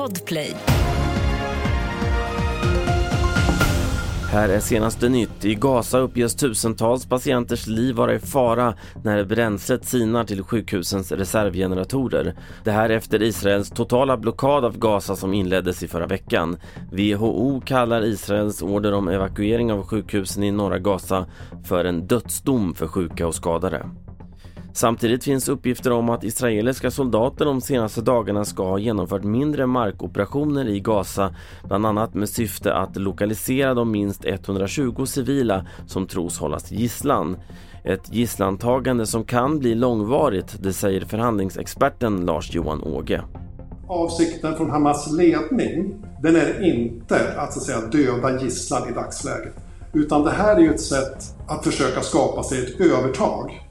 Podplay. Här är senaste nytt. I Gaza uppges tusentals patienters liv vara i fara när bränslet sinar till sjukhusens reservgeneratorer. Det här efter Israels totala blockad av Gaza som inleddes i förra veckan. WHO kallar Israels order om evakuering av sjukhusen i norra Gaza för en dödsdom för sjuka och skadade. Samtidigt finns uppgifter om att israeliska soldater de senaste dagarna ska ha genomfört mindre markoperationer i Gaza, bland annat med syfte att lokalisera de minst 120 civila som tros hållas gisslan. Ett gisslantagande som kan bli långvarigt, det säger förhandlingsexperten Lars-Johan Åge. Avsikten från Hamas ledning, den är inte att, så att säga, döda gisslan i dagsläget. Utan det här är ju ett sätt att försöka skapa sig ett övertag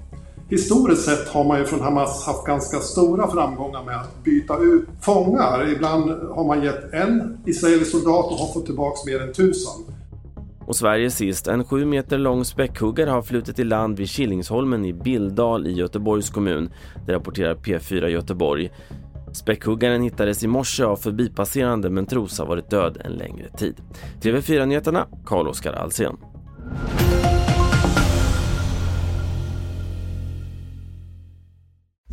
Historiskt sett har man ju från Hamas haft ganska stora framgångar med att byta ut fångar. Ibland har man gett en israelisk soldat och har fått tillbaka mer än tusen. Och Sverige sist. En sju meter lång späckhuggare har flutit i land vid Killingsholmen i Bildal i Göteborgs kommun. Det rapporterar P4 Göteborg. Späckhuggaren hittades i morse av förbipasserande men tros ha varit död en längre tid. TV4-nyheterna, Carl-Oskar Alsen.